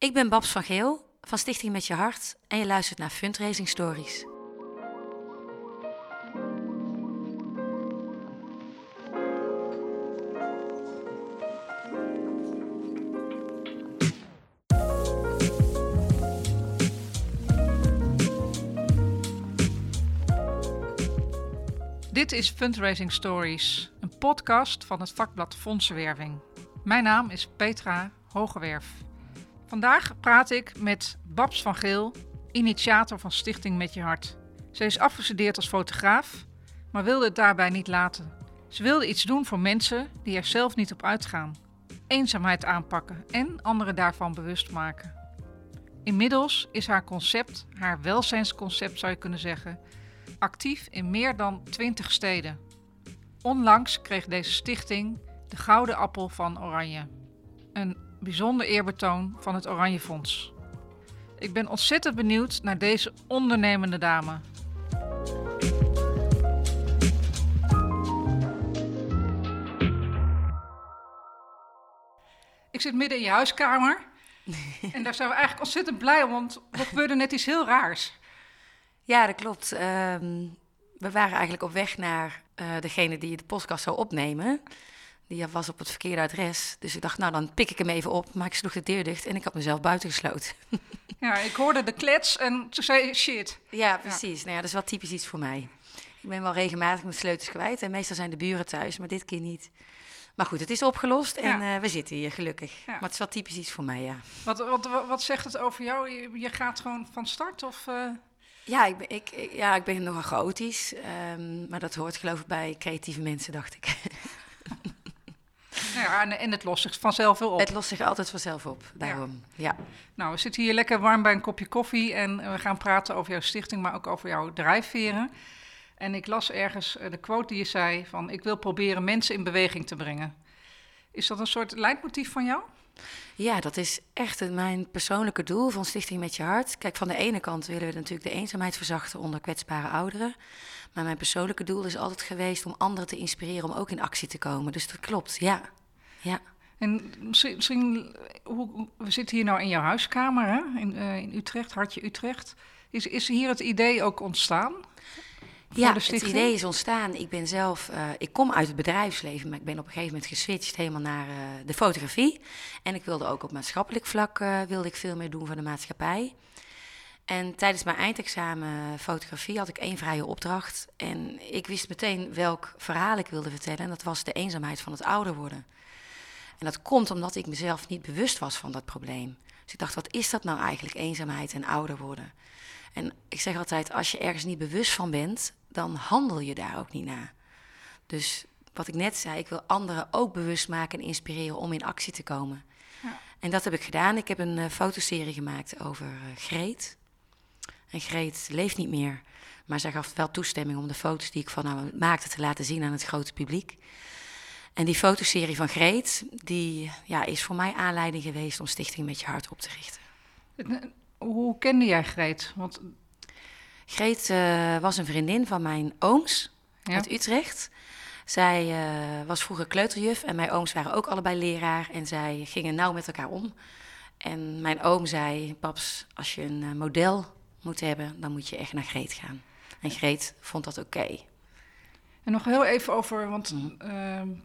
Ik ben Babs van Geel van Stichting Met Je Hart en je luistert naar Fundraising Stories. Dit is Fundraising Stories, een podcast van het vakblad Fondsenwerving. Mijn naam is Petra Hogewerf. Vandaag praat ik met Babs van Geel, initiator van Stichting Met Je Hart. Ze is afgestudeerd als fotograaf, maar wilde het daarbij niet laten. Ze wilde iets doen voor mensen die er zelf niet op uitgaan. Eenzaamheid aanpakken en anderen daarvan bewust maken. Inmiddels is haar concept, haar welzijnsconcept zou je kunnen zeggen, actief in meer dan 20 steden. Onlangs kreeg deze stichting de Gouden Appel van Oranje. Een bijzonder eerbetoon van het Oranje Fonds. Ik ben ontzettend benieuwd naar deze ondernemende dame. Ik zit midden in je huiskamer. en daar zijn we eigenlijk ontzettend blij om, want er gebeurde net iets heel raars. Ja, dat klopt. Ehm, we waren eigenlijk op weg naar uh, degene die de podcast zou opnemen. Die was op het verkeerde adres. Dus ik dacht, nou dan pik ik hem even op. Maar ik sloeg de deur dicht en ik had mezelf buitengesloten. Ja, ik hoorde de klets en toen zei shit. Ja, precies. Nou ja, dat is wel typisch iets voor mij. Ik ben wel regelmatig mijn sleutels kwijt. En meestal zijn de buren thuis, maar dit keer niet. Maar goed, het is opgelost en uh, we zitten hier gelukkig. Ja. Maar het is wel typisch iets voor mij, ja. Wat, wat, wat zegt het over jou? Je, je gaat gewoon van start of... Uh... Ja, ik ben, ik, ja, ik ben nogal chaotisch. Um, maar dat hoort geloof ik bij creatieve mensen, dacht ik. Ja, en, en, het lost zich vanzelf wel op. Het lost zich altijd vanzelf op, daarom. Ja. Nou, we zitten hier lekker warm bij een kopje koffie en we gaan praten over jouw stichting, maar ook over jouw drijfveren. En ik las ergens de quote die je zei van ik wil proberen mensen in beweging te brengen. Is dat een soort leidmotief van jou? Ja, dat is echt mijn persoonlijke doel van Stichting Met Je Hart. Kijk, van de ene kant willen we natuurlijk de eenzaamheid verzachten onder kwetsbare ouderen. Maar mijn persoonlijke doel is altijd geweest om anderen te inspireren om ook in actie te komen. Dus dat klopt, ja. ja. En misschien, we zitten hier nou in jouw huiskamer hè? In, uh, in Utrecht, Hartje Utrecht. Is, is hier het idee ook ontstaan? Ja, het idee is ontstaan. Ik ben zelf, uh, ik kom uit het bedrijfsleven, maar ik ben op een gegeven moment geswitcht helemaal naar uh, de fotografie. En ik wilde ook op maatschappelijk vlak uh, wilde ik veel meer doen voor de maatschappij. En tijdens mijn eindexamen fotografie had ik één vrije opdracht. En ik wist meteen welk verhaal ik wilde vertellen. En dat was de eenzaamheid van het ouder worden. En dat komt omdat ik mezelf niet bewust was van dat probleem. Dus ik dacht, wat is dat nou eigenlijk, eenzaamheid en ouder worden? En ik zeg altijd, als je ergens niet bewust van bent, dan handel je daar ook niet naar. Dus wat ik net zei, ik wil anderen ook bewust maken en inspireren om in actie te komen. Ja. En dat heb ik gedaan. Ik heb een uh, fotoserie gemaakt over uh, Greet. En Greet leeft niet meer, maar zij gaf wel toestemming om de foto's die ik van haar maakte te laten zien aan het grote publiek. En die fotoserie van Greet, die ja, is voor mij aanleiding geweest om Stichting Met Je Hart op te richten. Hoe kende jij Greet? Want... Greet uh, was een vriendin van mijn ooms ja. uit Utrecht. Zij uh, was vroeger kleuterjuf en mijn ooms waren ook allebei leraar. En zij gingen nauw met elkaar om. En mijn oom zei, paps, als je een uh, model moet hebben, dan moet je echt naar Greet gaan. En Greet vond dat oké. Okay. En nog heel even over, want mm.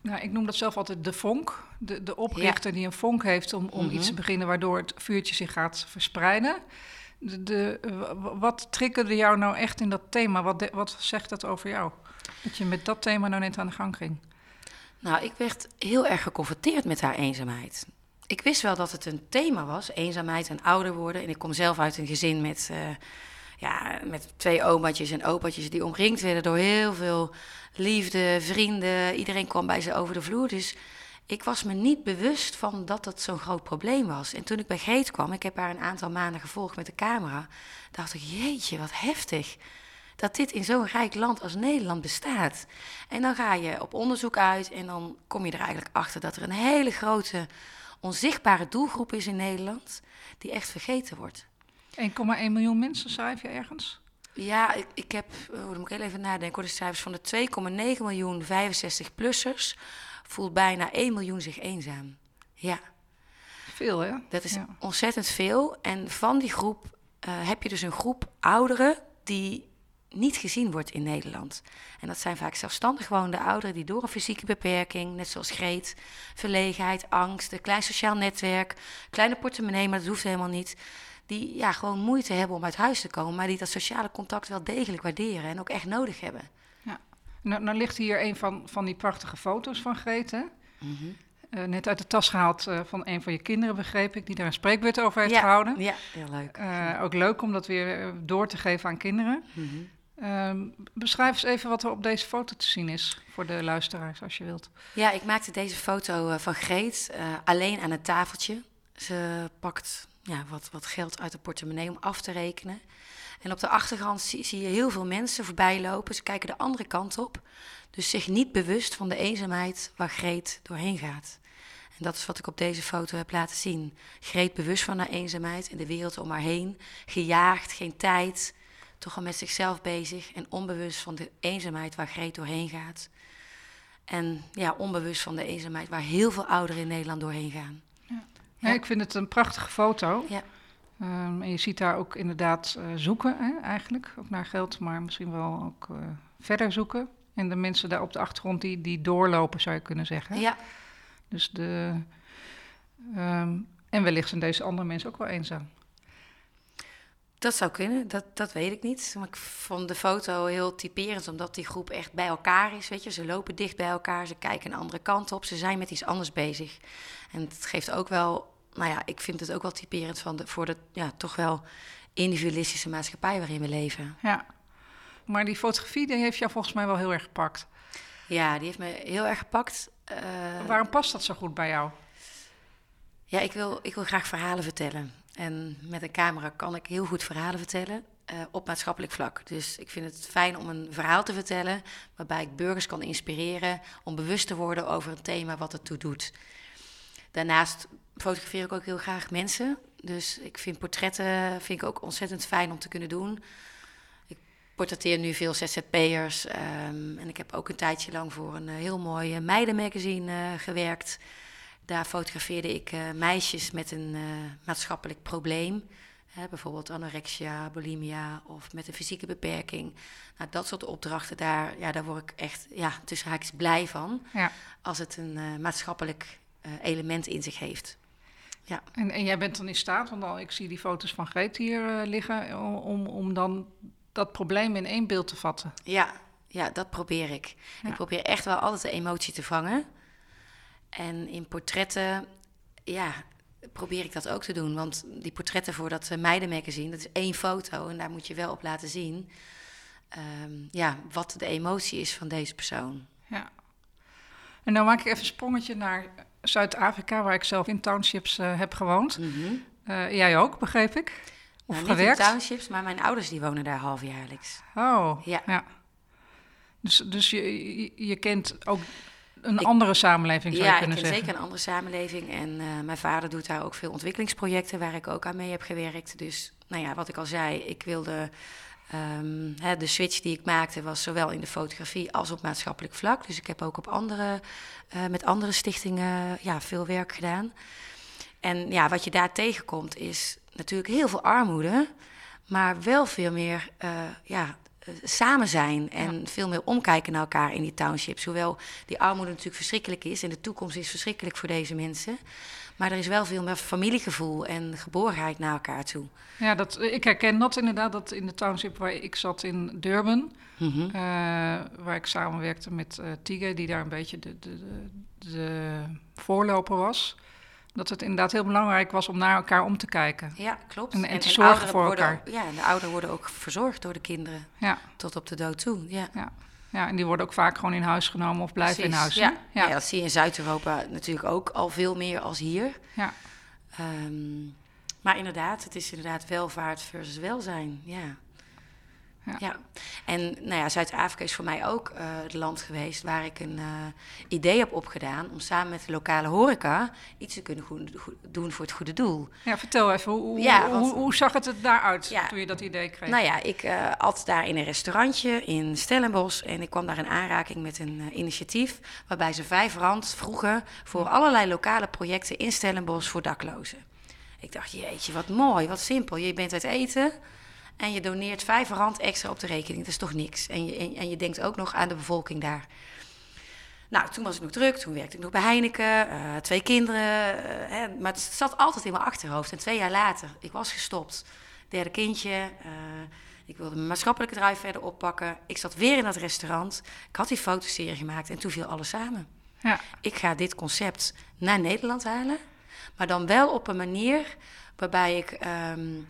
Nou, ik noem dat zelf altijd de vonk. De, de oprichter die een vonk heeft om, om iets te mhm. beginnen waardoor het vuurtje zich gaat verspreiden. De, de, wat triggerde jou nou echt in dat thema? Wat, wat zegt dat over jou? Dat je met dat thema nou net aan de gang ging. Nou, ik werd heel erg geconfronteerd met haar eenzaamheid. Ik wist wel dat het een thema was, eenzaamheid en ouder worden. En ik kom zelf uit een gezin met, uh, ja, met twee omaatjes en opaatjes die omringd werden door heel veel liefde, vrienden. Iedereen kwam bij ze over de vloer. Dus ik was me niet bewust van dat dat zo'n groot probleem was. En toen ik bij Geet kwam, ik heb haar een aantal maanden gevolgd met de camera, dacht ik, jeetje, wat heftig. Dat dit in zo'n rijk land als Nederland bestaat. En dan ga je op onderzoek uit en dan kom je er eigenlijk achter dat er een hele grote onzichtbare doelgroep is in Nederland die echt vergeten wordt. 1,1 miljoen mensen, schrijf je ergens? Ja, ik, ik heb, oh, dan moet ik heel even nadenken, hoor, de cijfers van de 2,9 miljoen 65-plussers voelt bijna 1 miljoen zich eenzaam. Ja. Veel, hè? Dat is ontzettend veel. En van die groep uh, heb je dus een groep ouderen die niet gezien wordt in Nederland. En dat zijn vaak zelfstandig woonde ouderen die door een fysieke beperking, net zoals greet, verlegenheid, angst, een klein sociaal netwerk, kleine portemonnee, maar dat hoeft helemaal niet. Die ja, gewoon moeite hebben om uit huis te komen, maar die dat sociale contact wel degelijk waarderen en ook echt nodig hebben. Nou, nou ligt hier een van, van die prachtige foto's van Greet, hè? Mhm. Eh, net uit de tas gehaald uh, van een van je kinderen, begreep ik, die daar een spreekbeurt over heeft gehouden. Ja, heel leuk. Uh, ook leuk om dat weer door te geven aan kinderen. Mm Um, beschrijf eens even wat er op deze foto te zien is voor de luisteraars, als je wilt. Ja, ik maakte deze foto van Greet alleen aan het tafeltje. Ze pakt ja, wat, wat geld uit de portemonnee om af te rekenen. En op de achtergrond zie, je heel veel mensen voorbij lopen. Ze kijken de andere kant op. Dus zich niet bewust van de eenzaamheid waar Greet doorheen gaat. En dat is wat ik op deze foto heb laten zien. Greet bewust van haar eenzaamheid en de wereld om haar heen. Gejaagd, geen tijd, toch al met zichzelf bezig en onbewust van de eenzaamheid waar Greet doorheen gaat. En ja, onbewust van de eenzaamheid waar heel veel ouderen in Nederland doorheen gaan. Ja. ik vind het een prachtige foto. Ja. Um, en je ziet daar ook inderdaad uh, zoeken, hè, eigenlijk, ook naar geld, maar misschien wel ook uh, verder zoeken. En de mensen daar op de achtergrond die, die doorlopen, zou je kunnen zeggen. Ja. Dus de. Um, en wellicht zijn deze andere mensen ook wel eenzaam. Dat zou kunnen, dat, dat weet ik niet. Maar ik vond de foto heel typerend, omdat die groep echt bij elkaar is. Weet je? Ze lopen dicht bij elkaar, ze kijken een andere kant op, ze zijn met iets anders bezig. En het geeft ook wel, nou ja, ik vind het ook wel typerend van de, voor de ja, toch wel individualistische maatschappij waarin we leven. Ja, maar die fotografie die heeft jou volgens mij wel heel erg gepakt. Ja, die heeft me heel erg gepakt. Uh, Waarom past dat zo goed bij jou? Ja, ik wil, ik wil graag verhalen vertellen. En met een camera kan ik heel goed verhalen vertellen uh, op maatschappelijk vlak. Dus ik vind het fijn om een verhaal te vertellen waarbij ik burgers kan inspireren om bewust te worden over een thema wat ertoe doet. Daarnaast fotografeer ik ook heel graag mensen. Dus ik vind portretten vind ik ook ontzettend fijn om te kunnen doen. Ik portretteer nu veel ZZP'ers. Um, en ik heb ook een tijdje lang voor een heel mooi meidenmagazine uh, gewerkt. Daar fotografeerde ik uh, meisjes met een uh, maatschappelijk probleem. Hè, bijvoorbeeld anorexia, bulimia of met een fysieke beperking. Nou, dat soort opdrachten, daar, ja, daar word ik echt ja, tussen haakjes blij van. Ja. Als het een maatschappelijk element in zich heeft. Ja. En, en jij bent dan in staat, want al, ik zie die foto's van Greet hier liggen, om, om dan dat probleem in één beeld te vatten. Ja, ja dat probeer ik. Ja. Ik probeer echt wel altijd de emotie te vangen. En in portretten, ja, probeer ik dat ook te doen. Want die portretten voor dat eh, meidenmagazine, dat is één foto. En daar moet je wel op laten zien um, ja, wat de emotie is van deze persoon. Ja. En dan maak ik even een sprongetje naar Zuid-Afrika, waar ik zelf in townships uh, heb gewoond. Mm -hmm. uh, jij ook, begreep ik? Of nou, gewerkt? Niet in townships, maar mijn ouders die wonen daar halfjaarlijks. Oh, ja. ja. Dus, dus je, je, je kent ook een andere samenleving zou ja, je kunnen zeggen. Ja, zeker een andere samenleving. En uh, mijn vader doet daar ook veel ontwikkelingsprojecten waar ik ook aan mee heb gewerkt. Dus nou ja, wat ik al zei, ik wilde... Um, hè, de switch die ik maakte was zowel in de fotografie als op maatschappelijk vlak. Dus ik heb ook op andere, uh, met andere stichtingen ja, veel werk gedaan. En ja, wat je daar tegenkomt is natuurlijk heel veel armoede, maar wel veel meer uh, ja, eh, samen zijn en veel meer omkijken naar elkaar in die townships. Hoewel die armoede natuurlijk verschrikkelijk is en de toekomst is verschrikkelijk voor deze mensen. Maar er is wel veel meer familiegevoel en geborgenheid naar elkaar toe. Ja, dat, ik herken dat inderdaad, dat in de township waar ik zat in Durban, mm -hmm. uh, waar ik samenwerkte met uh, Tige, die daar een beetje de, de, de, de voorloper was dat het inderdaad heel belangrijk was om naar elkaar om te kijken. Ja, klopt. En, en te zorgen voor elkaar. ja, en de ouderen worden ook verzorgd door de kinderen. Ja. Tot op de dood toe. Ja. ja. Ja, en die worden ook vaak gewoon in huis genomen of blijven in huis. Ja. ja. dat zie je in Zuid-Europa natuurlijk ook al veel meer als hier. Ja. Um, maar inderdaad, het is inderdaad welvaart versus welzijn. Ja. Ja. En nou ja, Zuid-Afrika is voor mij ook uh, het land geweest waar ik een uh, idee heb opgedaan om samen met de lokale horeca iets te kunnen goed, doen voor het goede doel. Ja, vertel even, hoe, ja, hoe, hoe, zag het er daaruit ja, toen je dat idee kreeg? Nou ja, ik uh, at daar in een restaurantje in Stellenbosch en ik kwam daar in aanraking met een initiatief waarbij ze vijf rand vroegen voor allerlei lokale projecten in Stellenbosch voor daklozen. Ik dacht, jeetje, wat mooi, wat simpel. Je bent uit eten en je doneert vijf rand extra op de rekening. Dat is toch niks. En je, en, je denkt ook nog aan de bevolking daar. Nou, toen was ik nog druk. Toen werkte ik nog bij Heineken. Uh, twee kinderen. Uh, hè, maar het zat altijd in mijn achterhoofd. En twee jaar later, ik was gestopt. Derde kindje. Uh, ik wilde mijn maatschappelijke drive verder oppakken. Ik zat weer in dat restaurant. Ik had die fotoserie gemaakt en toen viel alles samen. Ja. Ik ga dit concept naar Nederland halen. Maar dan wel op een manier waarbij ik... Um,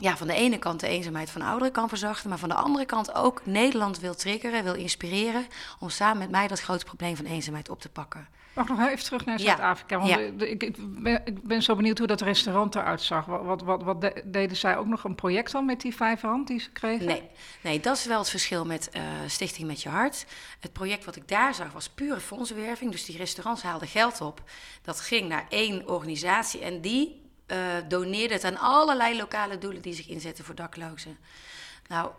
ja, van de ene kant de eenzaamheid van ouderen kan verzachten, maar van de andere kant ook Nederland wil triggeren, wil inspireren om samen met mij dat grote probleem van eenzaamheid op te pakken. Mag nog even terug naar Zuid-Afrika? Want ik, ik, ben, ik, ben, zo benieuwd hoe dat restaurant eruit zag. Wat, wat, wat, deden zij ook nog een project dan met die vijf rand die ze kregen? Nee, nee dat is wel het verschil met uh, Stichting Met Je Hart. Het project wat ik daar zag was pure fondsenwerving. Dus die restaurants haalden geld op. Dat ging naar één organisatie en die uh, doneerde het aan allerlei lokale doelen die zich inzetten voor daklozen. Nou,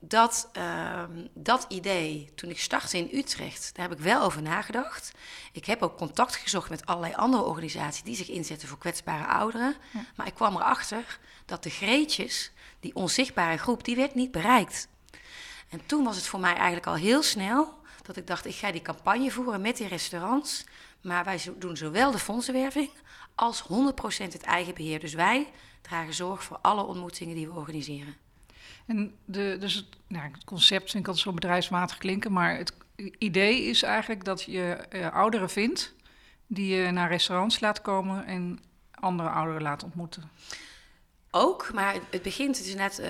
dat, uh, dat idee, toen ik startte in Utrecht, daar heb ik wel over nagedacht. Ik heb ook contact gezocht met allerlei andere organisaties die zich inzetten voor kwetsbare ouderen. Maar ik kwam erachter dat de greetjes, die onzichtbare groep, die werd niet bereikt. En toen was het voor mij eigenlijk al heel snel dat ik dacht, ik ga die campagne voeren met die restaurants. Maar wij doen zowel de fondsenwerving als 100% het eigen beheer. Dus wij dragen zorg voor alle ontmoetingen die we organiseren. En de, dus het, nou, het concept vind ik altijd zo bedrijfsmatig klinken, maar het idee is eigenlijk dat je uh, ouderen vindt die je naar restaurants laat komen en andere ouderen laat ontmoeten. Ook, maar het begint dus net. Uh,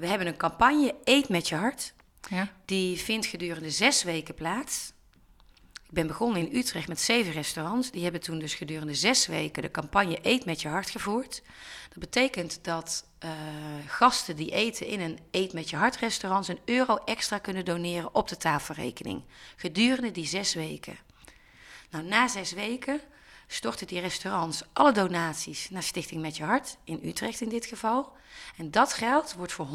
we hebben een campagne Eet met je hart. Ja. Die vindt gedurende zes weken plaats. Ik ben begonnen in Utrecht met zeven restaurants. Die hebben toen dus gedurende zes weken de campagne Eet met je hart gevoerd. Dat betekent dat uh, gasten die eten in een Eet met je hart restaurant een euro extra kunnen doneren op de tafelrekening. Gedurende die zes weken. Nou, na zes weken storten die restaurants alle donaties naar Stichting Met Je Hart, in Utrecht in dit geval. En dat geld wordt voor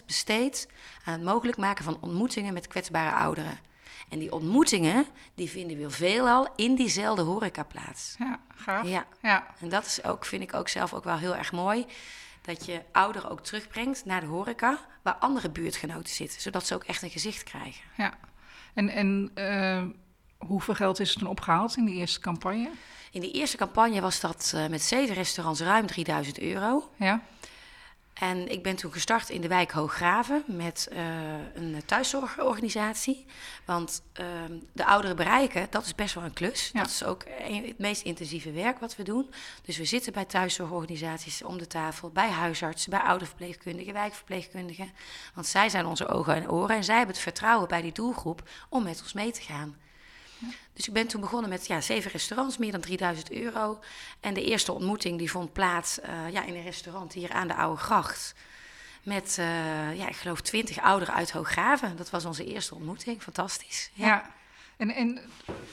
100% besteed aan het mogelijk maken van ontmoetingen met kwetsbare ouderen. En die ontmoetingen, die vinden we veelal in diezelfde horeca plaats. Ja, gaaf. Ja. ja. En dat is ook, vind ik ook zelf ook wel heel erg mooi. Dat je ouderen ook terugbrengt naar de horeca, waar andere buurtgenoten zitten. Zodat ze ook echt een gezicht krijgen. Ja. En, en uh, hoeveel geld is er toen opgehaald in die eerste campagne? In die eerste campagne was dat uh, met zeven restaurants ruim 3000 euro. Ja. En ik ben toen gestart in de wijk Hooggraven met uh, een thuiszorgorganisatie. Want uh, de ouderen bereiken, dat is best wel een klus. Dat is ook het meest intensieve werk wat we doen. Dus we zitten bij thuiszorgorganisaties om de tafel, bij huisartsen, bij ouderverpleegkundigen, wijkverpleegkundigen. Want zij zijn onze ogen en oren en zij hebben het vertrouwen bij die doelgroep om met ons mee te gaan. Dus ik ben toen begonnen met ja, zeven restaurants, meer dan 3000 euro. En de eerste ontmoeting die vond plaats uh, ja, in een restaurant hier aan de Oude Gracht. Met, uh, ja, ik geloof, twintig ouderen uit Hooggraven. Dat was onze eerste ontmoeting. Fantastisch. Ja. ja. En, en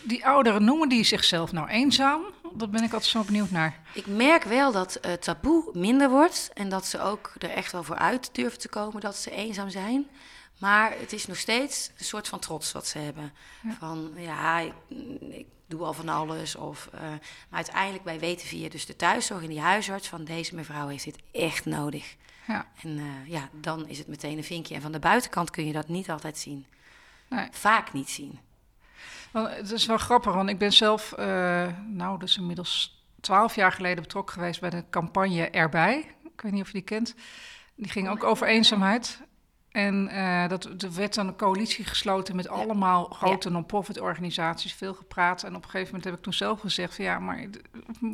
die ouderen, noemen die zichzelf nou eenzaam? Dat ben ik altijd zo benieuwd naar. Ik merk wel dat uh, taboe minder wordt. En dat ze ook er echt wel voor uit durven te komen dat ze eenzaam zijn. Maar het is nog steeds een soort van trots wat ze hebben. Van ja, ik, ik, doe al van alles. Of, uh, maar uiteindelijk, wij weten via dus de thuiszorg en die huisarts van deze mevrouw heeft dit echt nodig. Ja. En uh, ja, dan is het meteen een vinkje. En van de buitenkant kun je dat niet altijd zien. Nee. Vaak niet zien. Het is wel grappig, want ik ben zelf, uh, nou, dus inmiddels twaalf jaar geleden betrokken geweest bij de campagne Erbij. Ik weet niet of je die kent. Die ging ook over eenzaamheid. En uh, dat, er werd dan een coalitie gesloten met allemaal grote non-profit organisaties, veel gepraat. En op een gegeven moment heb ik toen zelf gezegd: van, ja, maar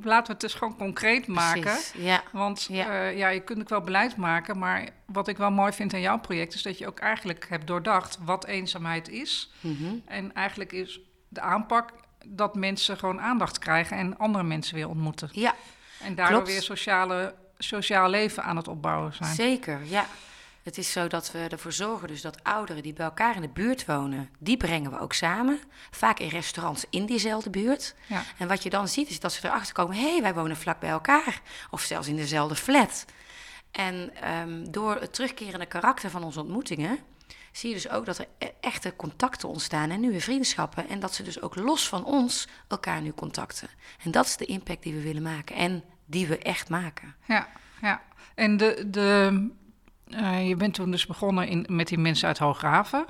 laten we het dus gewoon concreet maken. Ja. Want ja. Uh, ja, je kunt ook wel beleid maken, maar wat ik wel mooi vind aan jouw project is dat je ook eigenlijk hebt doordacht wat eenzaamheid is. Mm -hmm. En eigenlijk is de aanpak dat mensen gewoon aandacht krijgen en andere mensen weer ontmoeten. Ja. En daardoor weer sociale, sociaal leven aan het opbouwen zijn. Zeker, ja. Het is zo dat we ervoor zorgen dus dat ouderen die bij elkaar in de buurt wonen, die brengen we ook samen. Vaak in restaurants in diezelfde buurt. Ja. En wat je dan ziet is dat ze erachter komen, hé, hey, wij wonen vlak bij elkaar. Of zelfs in dezelfde flat. En um, door het terugkerende karakter van onze ontmoetingen, zie je dus ook dat er e-, echte contacten ontstaan en nieuwe vriendschappen. En dat ze dus ook los van ons elkaar nu contacten. En dat is de impact die we willen maken en die we echt maken. Ja, ja. En de, de, je bent toen dus begonnen in, met die mensen uit Hooghaven.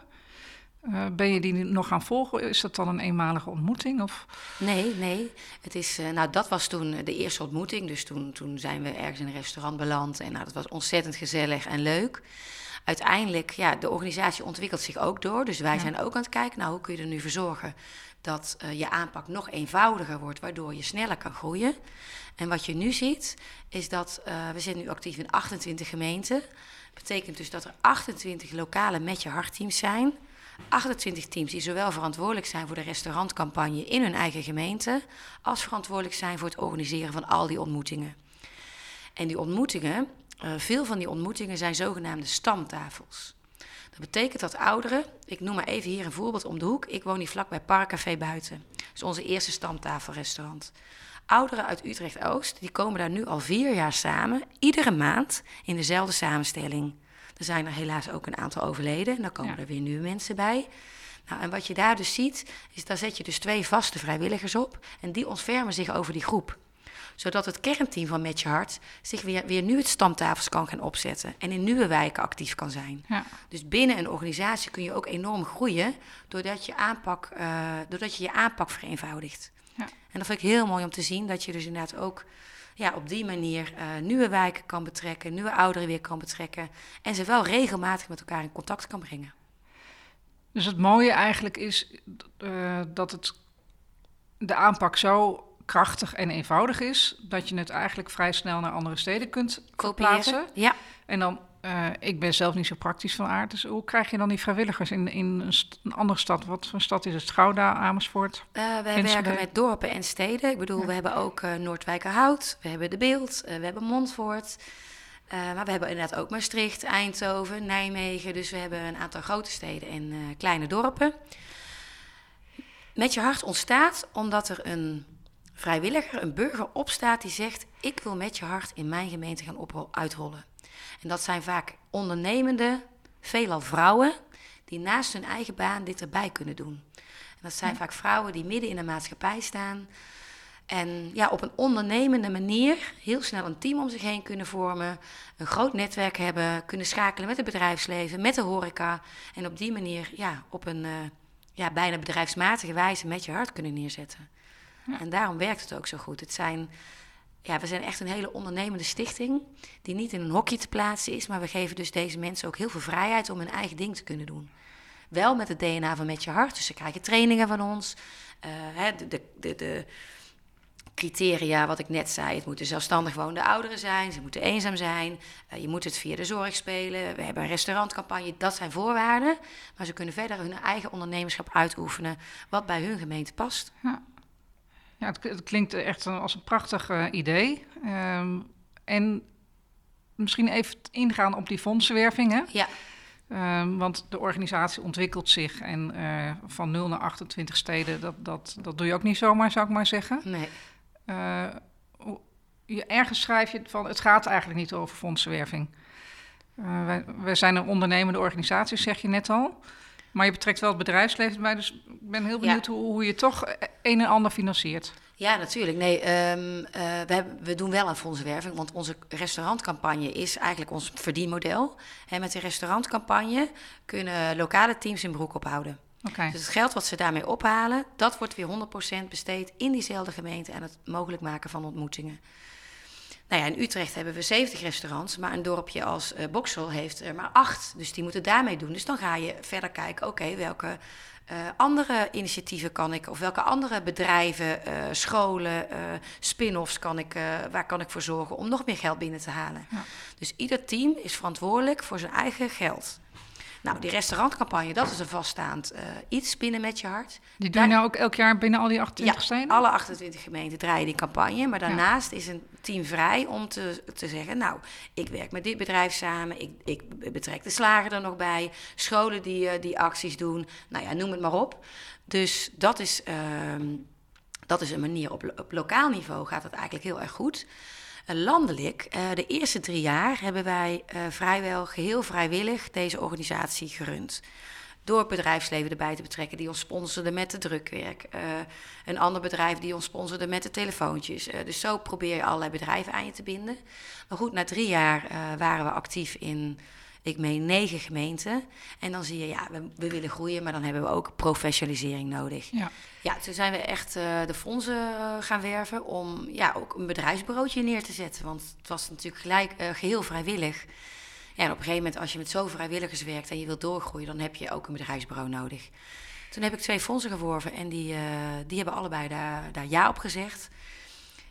Uh, ben je die nog gaan volgen? Is dat dan een eenmalige ontmoeting? Of? Nee, nee. Het is, uh, nou, dat was toen de eerste ontmoeting. Dus toen, toen zijn we ergens in een restaurant beland. En nou, dat was ontzettend gezellig en leuk uiteindelijk, ja, de organisatie ontwikkelt zich ook door. Dus wij zijn ook aan het kijken, nou, hoe kun je er nu voor zorgen dat uh, je aanpak nog eenvoudiger wordt, waardoor je sneller kan groeien. En wat je nu ziet, is dat we zijn nu actief in 28 gemeenten. Betekent dus dat er 28 lokale met je hartteams zijn. 28 teams die zowel verantwoordelijk zijn voor de restaurantcampagne in hun eigen gemeente, als verantwoordelijk zijn voor het organiseren van al die ontmoetingen. En die ontmoetingen, uh, veel van die ontmoetingen zijn zogenaamde stamtafels. Dat betekent dat ouderen, ik noem maar even hier een voorbeeld om de hoek. Ik woon hier vlakbij Parkcafé Buiten. Is onze eerste stamtafelrestaurant. Ouderen uit Utrecht-Oost, die komen daar nu al vier jaar samen, iedere maand in dezelfde samenstelling. Er zijn er helaas ook een aantal overleden en dan komen er weer nieuwe mensen bij. Nou, en wat je daar dus ziet, is daar zet je dus twee vaste vrijwilligers op en die ontfermen zich over die groep zodat het kernteam van Met Je Hart zich weer, weer nu het stamtafels kan gaan opzetten. En in nieuwe wijken actief kan zijn. Ja. Dus binnen een organisatie kun je ook enorm groeien doordat je, aanpak, uh, doordat je je aanpak vereenvoudigt. Ja. En dat vind ik heel mooi om te zien, dat je dus inderdaad ook ja, op die manier uh, nieuwe wijken kan betrekken, nieuwe ouderen weer kan betrekken. En ze wel regelmatig met elkaar in contact kan brengen. Dus het mooie eigenlijk is uh, dat het de aanpak zo krachtig en eenvoudig is, dat je het eigenlijk vrij snel naar andere steden kunt plaatsen. Ja. En dan, uh, ik ben zelf niet zo praktisch van aard, dus hoe krijg je dan die vrijwilligers in, in een, een andere stad? Wat voor stad is het? Gouda, Amersfoort? Uh, wij werken met dorpen en steden. Ik bedoel, we hebben ook uh, Noordwijkerhout, we hebben De Beeld, we hebben Montfort. maar we hebben inderdaad ook Maastricht, Eindhoven, Nijmegen. Dus we hebben een aantal grote steden en kleine dorpen. Met je hart ontstaat omdat er een vrijwilliger, een burger opstaat die zegt: Ik wil met je hart in mijn gemeente gaan uitrollen. En dat zijn vaak ondernemende, veelal vrouwen, die naast hun eigen baan dit erbij kunnen doen. En dat zijn vaak vrouwen die midden in de maatschappij staan. En ja, op een ondernemende manier heel snel een team om zich heen kunnen vormen. Een groot netwerk hebben, kunnen schakelen met het bedrijfsleven, met de horeca. En op die manier ja, op een uh, ja, bijna bedrijfsmatige wijze met je hart kunnen neerzetten. En daarom werkt het ook zo goed. Het zijn, ja, we zijn echt een hele ondernemende stichting die niet in een hokje te plaatsen is, maar we geven dus deze mensen ook heel veel vrijheid om hun eigen ding te kunnen doen. Wel met het DNA van Met Je Hart, dus ze krijgen trainingen van ons. Uh, de, de, de, de criteria, wat ik net zei. Het moeten zelfstandig woonde ouderen zijn, ze moeten eenzaam zijn, uh, je moet het via de zorg spelen. We hebben een restaurantcampagne, dat zijn voorwaarden. Maar ze kunnen verder hun eigen ondernemerschap uitoefenen, wat bij hun gemeente past. Ja. Ja, het, klinkt echt als een prachtig uh, idee. Um, en misschien even ingaan op die fondsenwerving. Hè? Ja. Um, want de organisatie ontwikkelt zich en uh, van 0 naar 28 steden, dat, dat, dat doe je ook niet zomaar, zou ik maar zeggen. Nee. Uh, je, ergens schrijf je van, het gaat eigenlijk niet over fondsenwerving. wij, wij zijn een ondernemende organisatie, zeg je net al. Maar je betrekt wel het bedrijfsleven bij, dus ik ben heel benieuwd hoe, hoe, je toch een en ander financiert. Ja, natuurlijk. Nee, um, uh, we, hebben, we, doen wel een fondsenwerving, want onze restaurantcampagne is eigenlijk ons verdienmodel. En met de restaurantcampagne kunnen lokale teams hun broek ophouden. Okay. Dus het geld wat ze daarmee ophalen, dat wordt weer 100% besteed in diezelfde gemeente en het mogelijk maken van ontmoetingen. Nou ja, in Utrecht hebben we 70 restaurants, maar een dorpje als uh, Boksel heeft er maar acht. Dus die moeten daarmee doen. Dus dan ga je verder kijken, oké, welke uh, andere initiatieven kan ik, of welke andere bedrijven, uh, scholen, spin-offs kan ik, waar kan ik voor zorgen om nog meer geld binnen te halen. Ja. Dus ieder team is verantwoordelijk voor zijn eigen geld. Nou, die restaurantcampagne, dat is een vaststaand uh, iets binnen met je hart. Die doen je nou ook elk jaar binnen al die 28 ja, steden? alle 28 gemeenten draaien die campagne. Maar daarnaast is een team vrij om te, te zeggen... nou, ik werk met dit bedrijf samen. Ik, ik betrek de slager er nog bij. Scholen die, uh, die acties doen. Nou ja, noem het maar op. Dus dat is, uh, dat is een manier. Op, op lokaal niveau gaat het eigenlijk heel erg goed. Uh, landelijk, uh, de eerste drie jaar hebben wij uh, vrijwel geheel vrijwillig deze organisatie gerund. Door het bedrijfsleven erbij te betrekken, die ons sponsorde met de drukwerk. een ander bedrijf die ons sponsorde met de telefoontjes. dus zo probeer je allerlei bedrijven aan je te binden. Maar goed, na drie jaar waren we actief in ik meen negen gemeenten. En dan zie je, ja, we, we, willen groeien, maar dan hebben we ook professionalisering nodig. Ja, ja toen zijn we echt uh, de fondsen uh, gaan werven om ja, ook een bedrijfsbureautje neer te zetten. Want het was natuurlijk gelijk, uh, geheel vrijwillig. Ja, en op een gegeven moment, als je met zo vrijwilligers werkt en je wilt doorgroeien, dan heb je ook een bedrijfsbureau nodig. Toen heb ik twee fondsen geworven en die, die hebben allebei daar, daar ja op gezegd.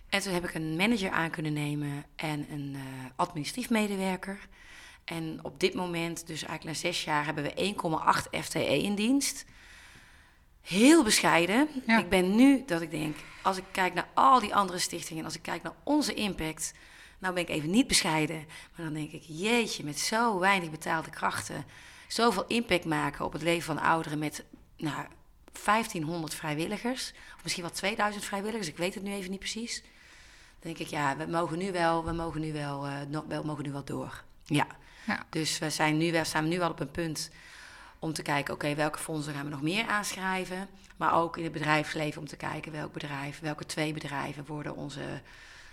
En toen heb ik een manager aan kunnen nemen en een administratief medewerker. En op dit moment, dus eigenlijk na zes jaar, hebben we 1,8 FTE in dienst. Heel bescheiden. Ja. Ik ben nu dat ik denk, als ik kijk naar al die andere stichtingen, als ik kijk naar onze impact, nou ben ik even niet bescheiden, maar dan denk ik, jeetje, met zo weinig betaalde krachten, zoveel impact maken op het leven van ouderen met nou, 1500 vrijwilligers, of misschien wel 2000 vrijwilligers, ik weet het nu even niet precies. Dan denk ik, ja, we mogen nu wel, we mogen nu wel, uh, nog, we mogen nu wel door. Ja. Ja. Dus we zijn nu, we staan nu wel op een punt om te kijken, oké, okay, welke fondsen gaan we nog meer aanschrijven? Maar ook in het bedrijfsleven om te kijken welk bedrijf, welke twee bedrijven worden, onze,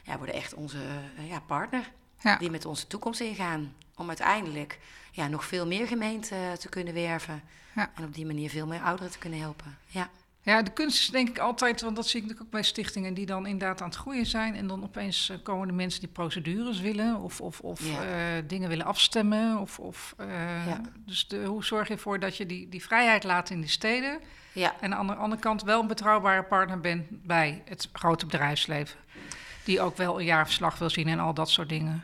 ja, worden echt onze ja, partner. Ja. Die met onze toekomst ingaan. Om uiteindelijk ja, nog veel meer gemeenten te kunnen werven. Ja. En op die manier veel meer ouderen te kunnen helpen. Ja. Ja, de kunst is denk ik altijd, want dat zie ik natuurlijk ook bij stichtingen die dan inderdaad aan het groeien zijn. En dan opeens uh, komen de mensen die procedures willen of, of, of ja. uh, dingen willen afstemmen. Of, of, uh, ja. Dus de, hoe zorg je ervoor dat je die, die vrijheid laat in die steden? Ja. En aan de andere kant wel een betrouwbare partner bent bij het grote bedrijfsleven. Die ook wel een jaarverslag wil zien en al dat soort dingen.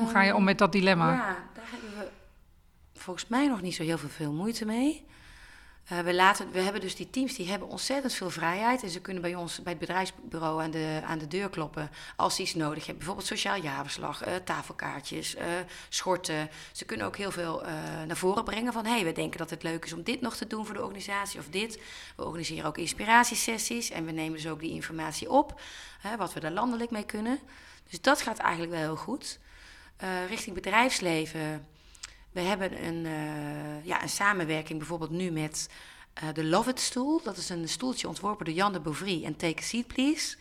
Hoe ga je om met dat dilemma? Ja, daar hebben we volgens mij nog niet zo heel veel moeite mee. We, laten, we hebben dus die teams die hebben ontzettend veel vrijheid. En ze kunnen bij ons, bij het bedrijfsbureau, aan de, aan de deur kloppen als ze iets nodig hebben. Bijvoorbeeld sociaal jaarverslag, uh, tafelkaartjes, uh, schorten. Ze kunnen ook heel veel naar voren brengen van... hé, hey, we denken dat het leuk is om dit nog te doen voor de organisatie of dit. We organiseren ook inspiratiesessies en we nemen dus ook die informatie op. wat we daar landelijk mee kunnen. Dus dat gaat eigenlijk wel heel goed. richting bedrijfsleven we hebben een, uh, ja, een samenwerking bijvoorbeeld nu met uh, de Love It stoel. Dat is een stoeltje ontworpen door Jan de Bouvry en Take a Seat Please.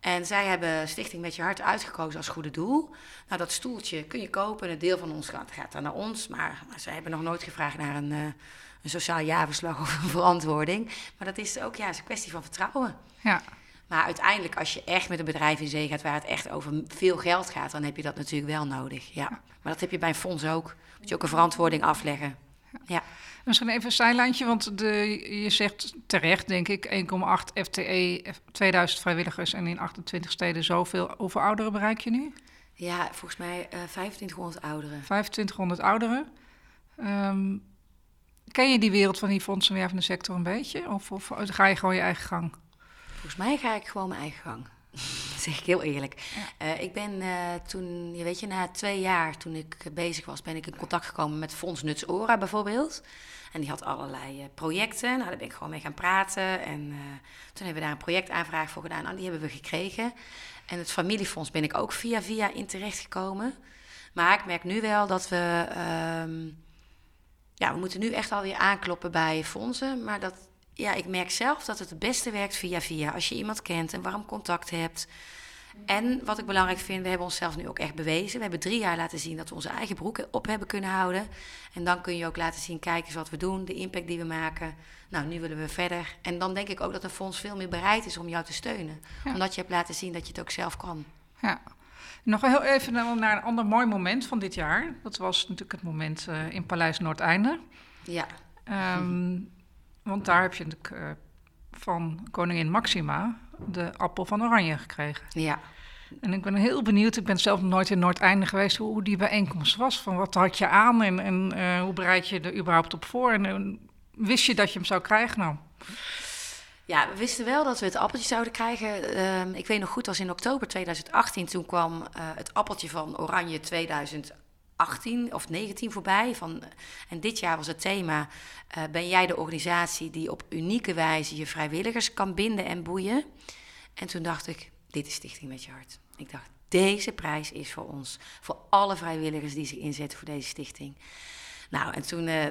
En zij hebben Stichting Met Je Hart uitgekozen als goede doel. Nou, dat stoeltje kun je kopen en een deel van ons gaat, gaat dan naar ons. Maar, maar zij hebben nog nooit gevraagd naar een, uh, een sociaal jaarverslag of een verantwoording. Maar dat is ook ja, is een kwestie van vertrouwen. Ja. Maar uiteindelijk, als je echt met een bedrijf in zee gaat waar het echt over veel geld gaat, dan heb je dat natuurlijk wel nodig. Ja. Maar dat heb je bij een fonds ook. Moet je ook een verantwoording afleggen. Ja. Misschien even een zijlijntje, want de, je zegt terecht, denk ik, 1,8 FTE, 2000 vrijwilligers en in 28 steden zoveel. Hoeveel ouderen bereik je nu? Ja, volgens mij uh, 2500 ouderen. 2500 ouderen. Um, ken je die wereld van die fondsenwervende sector een beetje? Of, of ga je gewoon je eigen gang? Volgens mij ga ik gewoon mijn eigen gang. Zeg ik heel eerlijk. Uh, ik ben uh, toen, je weet je, na twee jaar toen ik bezig was, ben ik in contact gekomen met Fonds Nuts Ora bijvoorbeeld. En die had allerlei uh, projecten. Nou, daar ben ik gewoon mee gaan praten. En toen hebben we daar een projectaanvraag voor gedaan. Nou, die hebben we gekregen. En het familiefonds ben ik ook via via in terecht gekomen. Maar ik merk nu wel dat we. Um, ja, we moeten nu echt alweer aankloppen bij fondsen. Maar dat, ja, ik merk zelf dat het het beste werkt via via. Als je iemand kent en warm contact hebt. En wat ik belangrijk vind, we hebben onszelf nu ook echt bewezen. We hebben drie jaar laten zien dat we onze eigen broek op hebben kunnen houden. En dan kun je ook laten zien, kijk eens wat we doen, de impact die we maken. Nou, nu willen we verder. En dan denk ik ook dat een fonds veel meer bereid is om jou te steunen. Omdat je hebt laten zien dat je het ook zelf kan. Ja. Nog heel even naar een ander mooi moment van dit jaar. Dat was natuurlijk het moment uh, in Paleis Noordeinde. Ja. Um, want daar heb je natuurlijk uh, van koningin Maxima de appel van Oranje gekregen. Ja. En ik ben heel benieuwd, ik ben zelf nooit in Noordeinde geweest, hoe, die bijeenkomst was. Van wat had je aan en, en uh, hoe bereid je er überhaupt op voor? En wist je dat je hem zou krijgen nou? Ja, we wisten wel dat we het appeltje zouden krijgen. Uh, ik weet nog goed, als in oktober 2018, toen kwam uh, het appeltje van Oranje 2018 of 19 voorbij. Van, en dit jaar was het thema: uh, Ben jij de organisatie die op unieke wijze je vrijwilligers kan binden en boeien? En toen dacht ik: Dit is Stichting met je hart. Ik dacht: Deze prijs is voor ons, voor alle vrijwilligers die zich inzetten voor deze stichting. Nou, en toen, uh,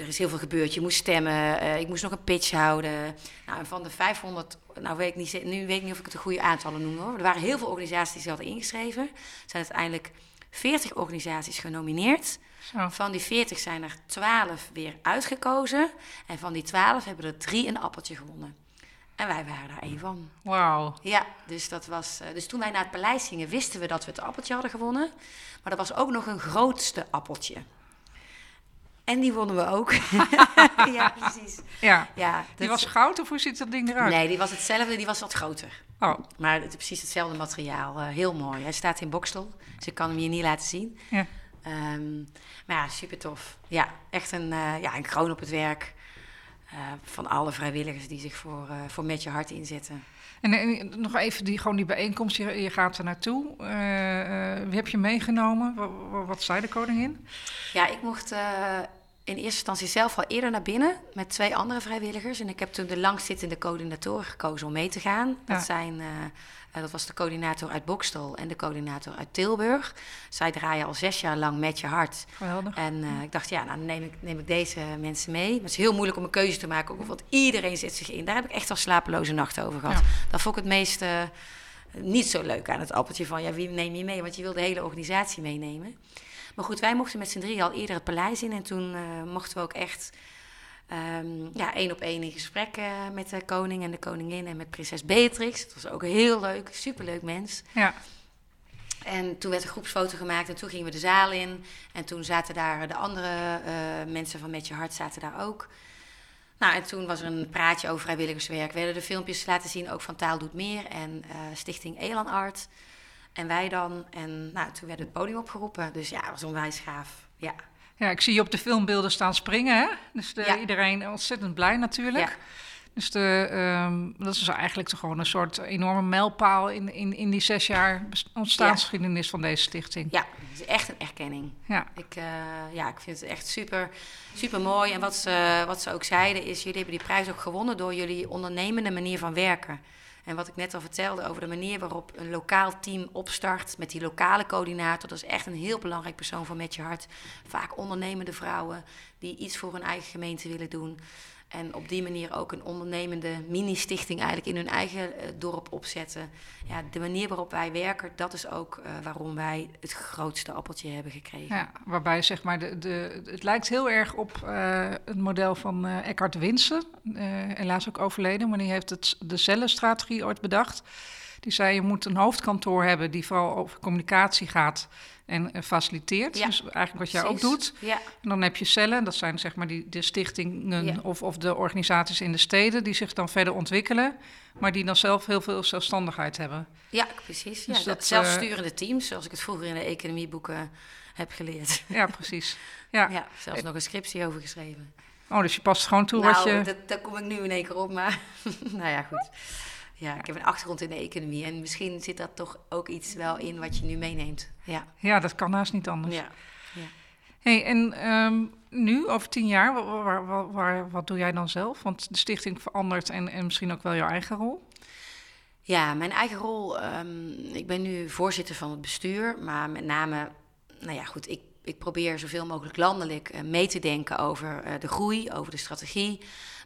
er is heel veel gebeurd. Je moest stemmen, ik moest nog een pitch houden. Nou, en van de 500, nou weet ik niet, nu weet ik niet of ik het de goede aantallen noem hoor. Er waren heel veel organisaties die hadden ingeschreven. Zijn uiteindelijk 40 organisaties genomineerd. Zo. Van die 40 zijn er 12 weer uitgekozen. En van die 12 hebben er drie een appeltje gewonnen. En wij waren daar één van. Wauw. Ja, dus, dat was, uh, dus toen wij naar het paleis gingen, wisten we dat we het appeltje hadden gewonnen. Maar er was ook nog een grootste appeltje. En die wonnen we ook. ja, precies. Ja. ja die was goud of hoe ziet dat ding eruit? Nee, die was hetzelfde, die was wat groter. Oh. Maar het is precies hetzelfde materiaal. Uh, heel mooi. Hij staat in Bokstel, dus ik kan hem hier niet laten zien. Ja. Um, maar ja, super tof. Ja, echt een, uh, ja, een kroon op het werk. Uh, van alle vrijwilligers die zich voor, voor Met Je Hart inzetten. En, en, nog even die, gewoon die bijeenkomst, je, je gaat er naartoe. wie heb je meegenomen? Wat, wat zei de koningin? Ja, ik mocht in eerste instantie zelf al eerder naar binnen met twee andere vrijwilligers. En ik heb toen de langzittende coördinatoren gekozen om mee te gaan. Dat, zijn, uh, dat was de coördinator uit Bokstel en de coördinator uit Tilburg. Zij draaien al zes jaar lang met je hart. Geweldig. En uh, ik dacht, ja, nou neem ik, neem ik deze mensen mee. Maar het is heel moeilijk om een keuze te maken, ook, want iedereen zet zich in. Daar heb ik echt al slapeloze nachten over gehad. Ja. Dat vond ik het meest uh, niet zo leuk aan het appeltje van, ja, wie neem je mee? Want je wil de hele organisatie meenemen. Maar goed, wij mochten met z'n drie al eerder het paleis in. En toen uh, mochten we ook echt um, ja, één op één in gesprek uh, met de koning en de koningin en met prinses Beatrix. Het was ook heel leuk, superleuk mens. Ja. En toen werd een groepsfoto gemaakt en toen gingen we de zaal in. En toen zaten daar de andere uh, mensen van Met Je Hart zaten daar ook. Nou, en toen was er een praatje over vrijwilligerswerk. Werden de filmpjes laten zien, ook van Taal Doet Meer en Stichting Elan Art. En wij dan. En nou, toen werd het podium opgeroepen. Dus ja, dat was onwijs gaaf. Ja. Ja, ik zie je op de filmbeelden staan springen, hè? Dus de, iedereen ontzettend blij natuurlijk. Ja. Dus de, um, dat is eigenlijk toch gewoon een soort enorme mijlpaal in, in, in die zes jaar ontstaansgeschiedenis ja. van deze stichting. Ja, het is echt een erkenning. Ja. Ik, uh, ja, ik vind het echt super, super mooi. En wat ze, wat ze ook zeiden is, jullie hebben die prijs ook gewonnen door jullie ondernemende manier van werken. En wat ik net al vertelde over de manier waarop een lokaal team opstart met die lokale coördinator. Dat is echt een heel belangrijk persoon van Met Je Hart. Vaak ondernemende vrouwen die iets voor hun eigen gemeente willen doen. En op die manier ook een ondernemende mini-stichting eigenlijk in hun eigen uh, dorp opzetten. Ja, de manier waarop wij werken, dat is ook uh, waarom wij het grootste appeltje hebben gekregen. Ja, waarbij zeg maar, de, de, het lijkt heel erg op uh, het model van Eckhart Winsen. helaas ook overleden, maar die heeft het, de cellenstrategie ooit bedacht. Die zei, je moet een hoofdkantoor hebben die vooral over communicatie gaat en uh, faciliteert. Ja, dus eigenlijk wat jij ook doet. Ja. En dan heb je cellen, dat zijn zeg maar die, de stichtingen ja. of, of de organisaties in de steden die zich dan verder ontwikkelen, maar die dan zelf heel veel zelfstandigheid hebben. Ja, precies. Dus ja, dat, zelfsturende teams, zoals ik het vroeger in de economieboeken heb geleerd. Ja, precies. Ja, ja zelfs nog een scriptie over geschreven. Oh, dus je past gewoon toe nou, wat je... Dat, daar kom ik nu in één keer op, maar nou ja, goed. Ja, ik heb een achtergrond in de economie en misschien zit dat toch ook iets wel in wat je nu meeneemt. Ja, ja dat kan naast niet anders. Ja. ja. Hey, en um, nu, over tien jaar, waar, waar, waar, wat doe jij dan zelf? Want de stichting verandert en, en misschien ook wel jouw eigen rol. Ja, mijn eigen rol. Um, ik ben nu voorzitter van het bestuur, maar met name, nou ja, goed, ik, ik probeer zoveel mogelijk landelijk uh, mee te denken over uh, de groei, over de strategie,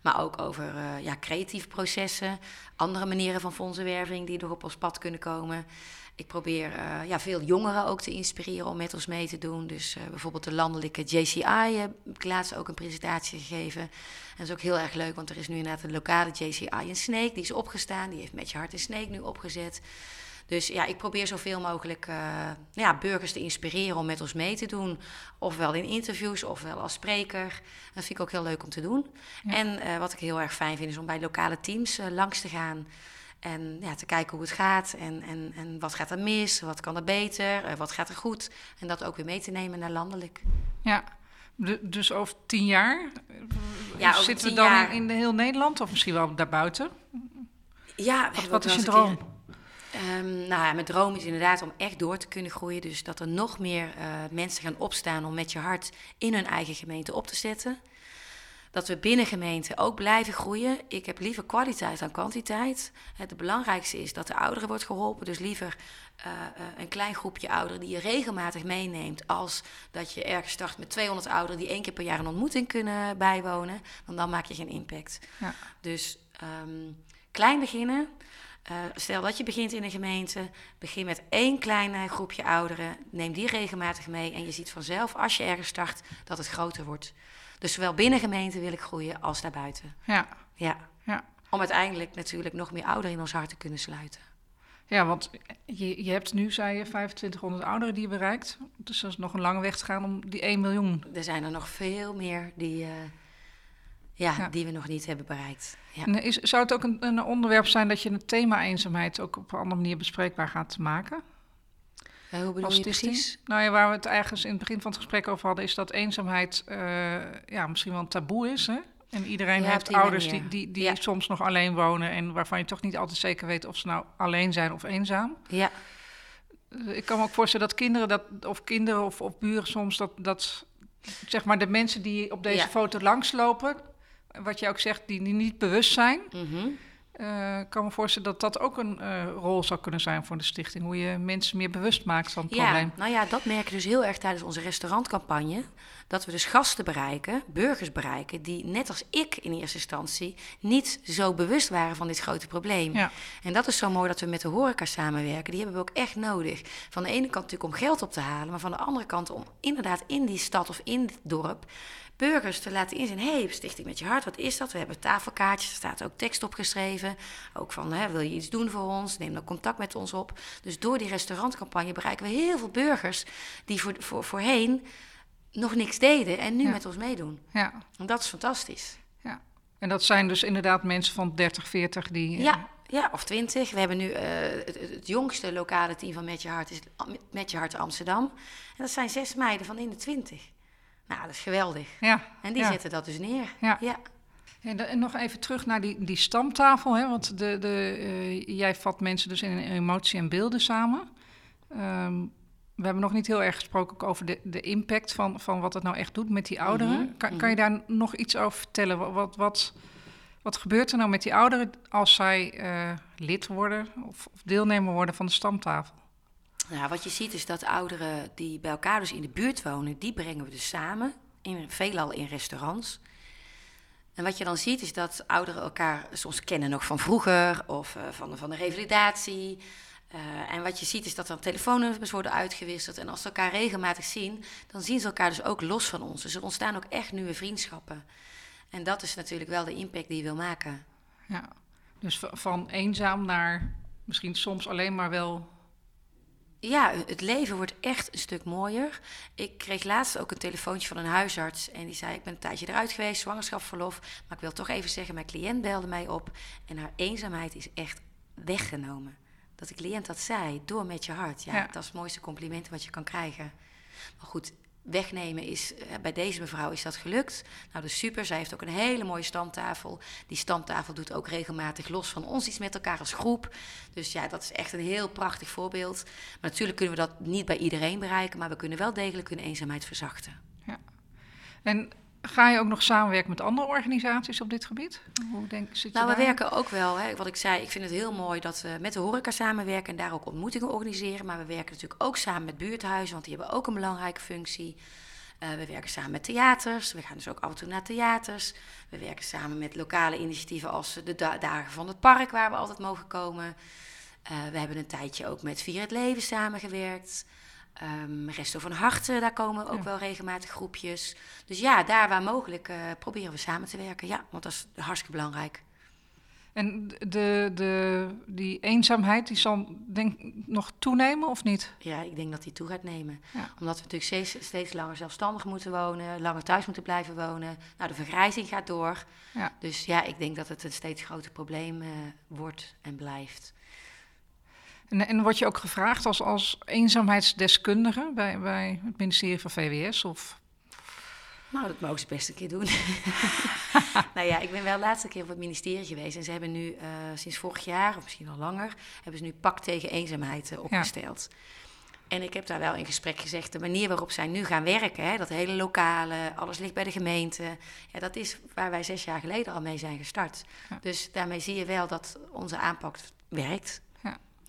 maar ook over uh, ja, creatieve processen, andere manieren van fondsenwerving die er op ons pad kunnen komen. Ik probeer uh, ja, veel jongeren ook te inspireren om met ons mee te doen. Dus uh, bijvoorbeeld de landelijke JCI heb ik laatst ook een presentatie gegeven. En dat is ook heel erg leuk, want er is nu inderdaad een lokale JCI in Sneek. Die is opgestaan, die heeft Met Je Hart in Sneek nu opgezet. Dus ja, ik probeer zoveel mogelijk uh, ja, burgers te inspireren om met ons mee te doen. Ofwel in interviews, ofwel als spreker. Dat vind ik ook heel leuk om te doen. Ja. En uh, wat ik heel erg fijn vind, is om bij lokale teams uh, langs te gaan. En ja, te kijken hoe het gaat en, en, en wat gaat er mis, wat kan er beter, wat gaat er goed. En dat ook weer mee te nemen naar landelijk. Ja, dus over tien jaar ja, zitten we dan jaar... in heel Nederland of misschien wel daarbuiten? Ja, wat, wat is je droom? Um, nou ja, mijn droom is inderdaad om echt door te kunnen groeien. Dus dat er nog meer uh, mensen gaan opstaan om met je hart in hun eigen gemeente op te zetten. Dat we binnen gemeenten ook blijven groeien. Ik heb liever kwaliteit dan kwantiteit. Het belangrijkste is dat de ouderen wordt geholpen. Dus liever uh, uh, een klein groepje ouderen die je regelmatig meeneemt. Als dat je ergens start met 200 ouderen die één keer per jaar een ontmoeting kunnen bijwonen. Want dan maak je geen impact. Ja. Dus um, klein beginnen. Uh, stel dat je begint in een gemeente, begin met één klein groepje ouderen, neem die regelmatig mee en je ziet vanzelf als je ergens start dat het groter wordt. Dus zowel binnen gemeente wil ik groeien als daarbuiten. Ja. ja. ja. Om uiteindelijk natuurlijk nog meer ouderen in ons hart te kunnen sluiten. Ja, want je, je hebt nu, zei je, 2500 ouderen die je bereikt. Dus er is nog een lange weg te gaan om die 1 miljoen. Er zijn er nog veel meer die, uh, ja, die we nog niet hebben bereikt. Ja. En is, zou het ook een, een, onderwerp zijn dat je het thema eenzaamheid ook op een andere manier bespreekbaar gaat maken? Ja, hoe bedoel je precies? Nou ja, waar we het eigenlijk in het begin van het gesprek over hadden, is dat eenzaamheid uh, ja, misschien wel een taboe is. Hè? En iedereen heeft ouders die, die, die soms nog alleen wonen en waarvan je toch niet altijd zeker weet of ze nou alleen zijn of eenzaam. Ja. Uh, ik kan me ook voorstellen dat kinderen, dat, of kinderen of, of buren soms, dat, dat zeg maar de mensen die op deze foto langslopen, wat je ook zegt, die, die niet bewust zijn. Mm uh, ik kan me voorstellen dat dat ook een uh, rol zou kunnen zijn voor de stichting. Hoe je mensen meer bewust maakt van het ja, probleem. Nou ja, dat merken we dus heel erg tijdens onze restaurantcampagne. Dat we dus gasten bereiken, burgers bereiken, die net als ik in eerste instantie niet zo bewust waren van dit grote probleem. Ja. En dat is zo mooi dat we met de horeca samenwerken. Die hebben we ook echt nodig. Van de ene kant natuurlijk om geld op te halen, maar van de andere kant om inderdaad in die stad of in dit dorp burgers te laten inzien. Hé, hey, Stichting met je hart, wat is dat? We hebben tafelkaartjes, er staat ook tekst opgeschreven. Ook van, hè, wil je iets doen voor ons? Neem dan contact met ons op. Dus door die restaurantcampagne bereiken we heel veel burgers die voor, voor, voorheen nog niks deden en nu met ons meedoen. Ja. En dat is fantastisch. Ja. En dat zijn dus inderdaad mensen van 30, 40 die... Ja, ja, of 20. We hebben nu uh, het, het, jongste lokale team van Met Je Hart is Met Je Hart Amsterdam. En dat zijn zes meiden van in de 20. Nou, dat is geweldig. Ja. En die zetten dat dus neer. Ja. ja. En, nog even terug naar die, die stamtafel. Hè? Want de, de, uh, jij vat mensen dus in emotie en beelden samen. Um, we hebben nog niet heel erg gesproken over de, de impact van, van wat het nou echt doet met die ouderen. Mhm, kan, kan je mhm. daar nog iets over vertellen? Wat, wat, wat, gebeurt er nou met die ouderen als zij uh, lid worden of, of deelnemer worden van de stamtafel? Nou, wat je ziet is dat ouderen die bij elkaar dus in de buurt wonen, die brengen we dus samen, in, veelal in restaurants. En wat je dan ziet is dat ouderen elkaar soms kennen nog van vroeger of uh, van, van de revalidatie. Uh, en wat je ziet is dat er telefoonnummers worden uitgewisseld. En als ze elkaar regelmatig zien, dan zien ze elkaar dus ook los van ons. Dus er ontstaan ook echt nieuwe vriendschappen. En dat is natuurlijk wel de impact die je wil maken. Ja, dus van eenzaam naar misschien soms alleen maar wel ja, het leven wordt echt een stuk mooier. Ik kreeg laatst ook een telefoontje van een huisarts. En die zei: Ik ben een tijdje eruit geweest, zwangerschapsverlof. Maar ik wil toch even zeggen: Mijn cliënt belde mij op. En haar eenzaamheid is echt weggenomen. Dat de cliënt dat zei, door met je hart. Ja, ja. dat is het mooiste compliment wat je kan krijgen. Maar goed, wegnemen is, eh, bij deze mevrouw is dat gelukt. Nou, dat is super. Zij heeft ook een hele mooie stamtafel. Die stamtafel doet ook regelmatig los van ons iets met elkaar als groep. Dus ja, dat is echt een heel prachtig voorbeeld. Maar natuurlijk kunnen we dat niet bij iedereen bereiken, maar we kunnen wel degelijk hun eenzaamheid verzachten. Ja. En Ga je ook nog samenwerken met andere organisaties op dit gebied? Hoe denk, zit je nou, we werken ook wel. Hè, wat ik zei, ik vind het heel mooi dat we met de horeca samenwerken en daar ook ontmoetingen organiseren. Maar we werken natuurlijk ook samen met buurthuizen, want die hebben ook een belangrijke functie. Uh, we werken samen met theaters. We gaan dus ook af en toe naar theaters. We werken samen met lokale initiatieven als de Dagen van het Park, waar we altijd mogen komen. Uh, we hebben een tijdje ook met Vier het Leven samengewerkt. Um, Resto van Harten, daar komen ook wel regelmatig groepjes. Dus ja, daar waar mogelijk uh, proberen we samen te werken. Ja, want dat is hartstikke belangrijk. En de, de, die eenzaamheid, die zal denk nog toenemen of niet? Ja, ik denk dat die toe gaat nemen. Omdat we natuurlijk steeds, steeds langer zelfstandig moeten wonen, langer thuis moeten blijven wonen. Nou, de vergrijzing gaat door. Ja. Dus ja, ik denk dat het een steeds groter probleem uh, wordt en blijft. En, en word je ook gevraagd als, als eenzaamheidsdeskundige bij, bij het ministerie van VWS of nou, dat mogen ze best een keer doen. nou ja, ik ben wel de laatste keer op het ministerie geweest. En ze hebben nu uh, sinds vorig jaar, of misschien al langer, hebben ze nu pak tegen eenzaamheid uh, opgesteld. En ik heb daar wel in gesprek gezegd, de manier waarop zij nu gaan werken, hè, dat hele lokale, alles ligt bij de gemeente, ja, dat is waar wij zes jaar geleden al mee zijn gestart. Dus daarmee zie je wel dat onze aanpak werkt.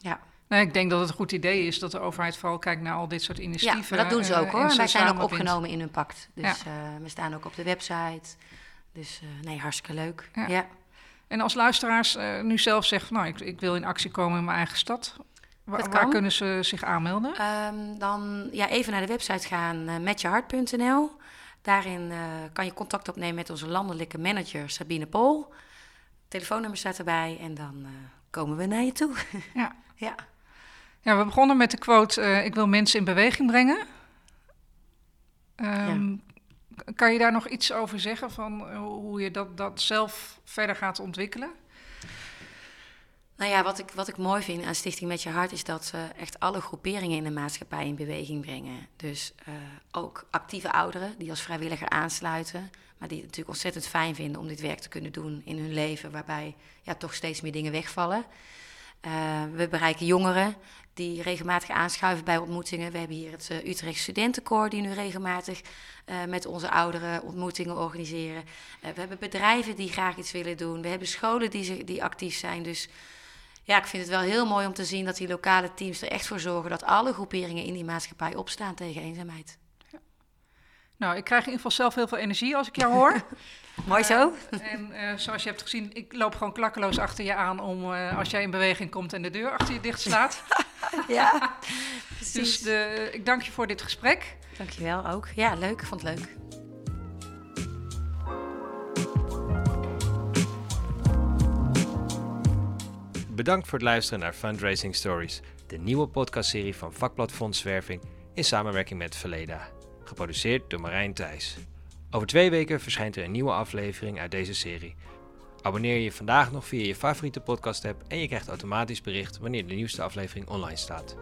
Ja. Nee, ik denk dat het een goed idee is dat de overheid vooral kijkt naar al dit soort initiatieven. Ja, dat doen ze ook uh, hoor. Wij zijn ook opgenomen in hun pact. Dus uh, we staan ook op de website. Dus uh, nee, hartstikke leuk. Ja. En als luisteraars nu zelf zeggen, nou, ik, ik, wil in actie komen in mijn eigen stad. Waar, waar kunnen ze zich aanmelden? Um, dan ja, even naar de website gaan, metjehart.nl. Daarin kan je contact opnemen met onze landelijke manager Sabine Pol. Telefoonnummer staat erbij en dan komen we naar je toe. Ja. Ja. Ja, we begonnen met de quote: uh, Ik wil mensen in beweging brengen. Um, Kan je daar nog iets over zeggen van uh, hoe je dat, dat zelf verder gaat ontwikkelen? Nou ja, wat ik, wat ik mooi vind aan Stichting Met Je Hart is dat ze echt alle groeperingen in de maatschappij in beweging brengen. Dus uh, ook actieve ouderen die als vrijwilliger aansluiten, maar die het natuurlijk ontzettend fijn vinden om dit werk te kunnen doen in hun leven, waarbij ja, toch steeds meer dingen wegvallen. Uh, we bereiken jongeren die regelmatig aanschuiven bij ontmoetingen. We hebben hier het uh, Utrecht Studentenkoor die nu regelmatig uh, met onze ouderen ontmoetingen organiseren. we hebben bedrijven die graag iets willen doen. We hebben scholen die, die actief zijn. Dus ja, ik vind het wel heel mooi om te zien dat die lokale teams er echt voor zorgen dat alle groeperingen in die maatschappij opstaan tegen eenzaamheid. Nou, ik krijg in ieder geval zelf heel veel energie als ik jou hoor. Mooi zo. Uh, en uh, zoals je hebt gezien, ik loop gewoon klakkeloos achter je aan om uh, als jij in beweging komt en de deur achter je dicht slaat. ja, precies. Dus de, ik dank je voor dit gesprek. Dank je wel ook. Ja, leuk. Ik vond het leuk. Bedankt voor het luisteren naar Fundraising Stories, de nieuwe podcastserie van Vakblad Fondswerving in samenwerking met Verleda. Geproduceerd door Marijn Thijs. Over twee weken verschijnt er een nieuwe aflevering uit deze serie. Abonneer je vandaag nog via je favoriete podcast app en je krijgt automatisch bericht wanneer de nieuwste aflevering online staat.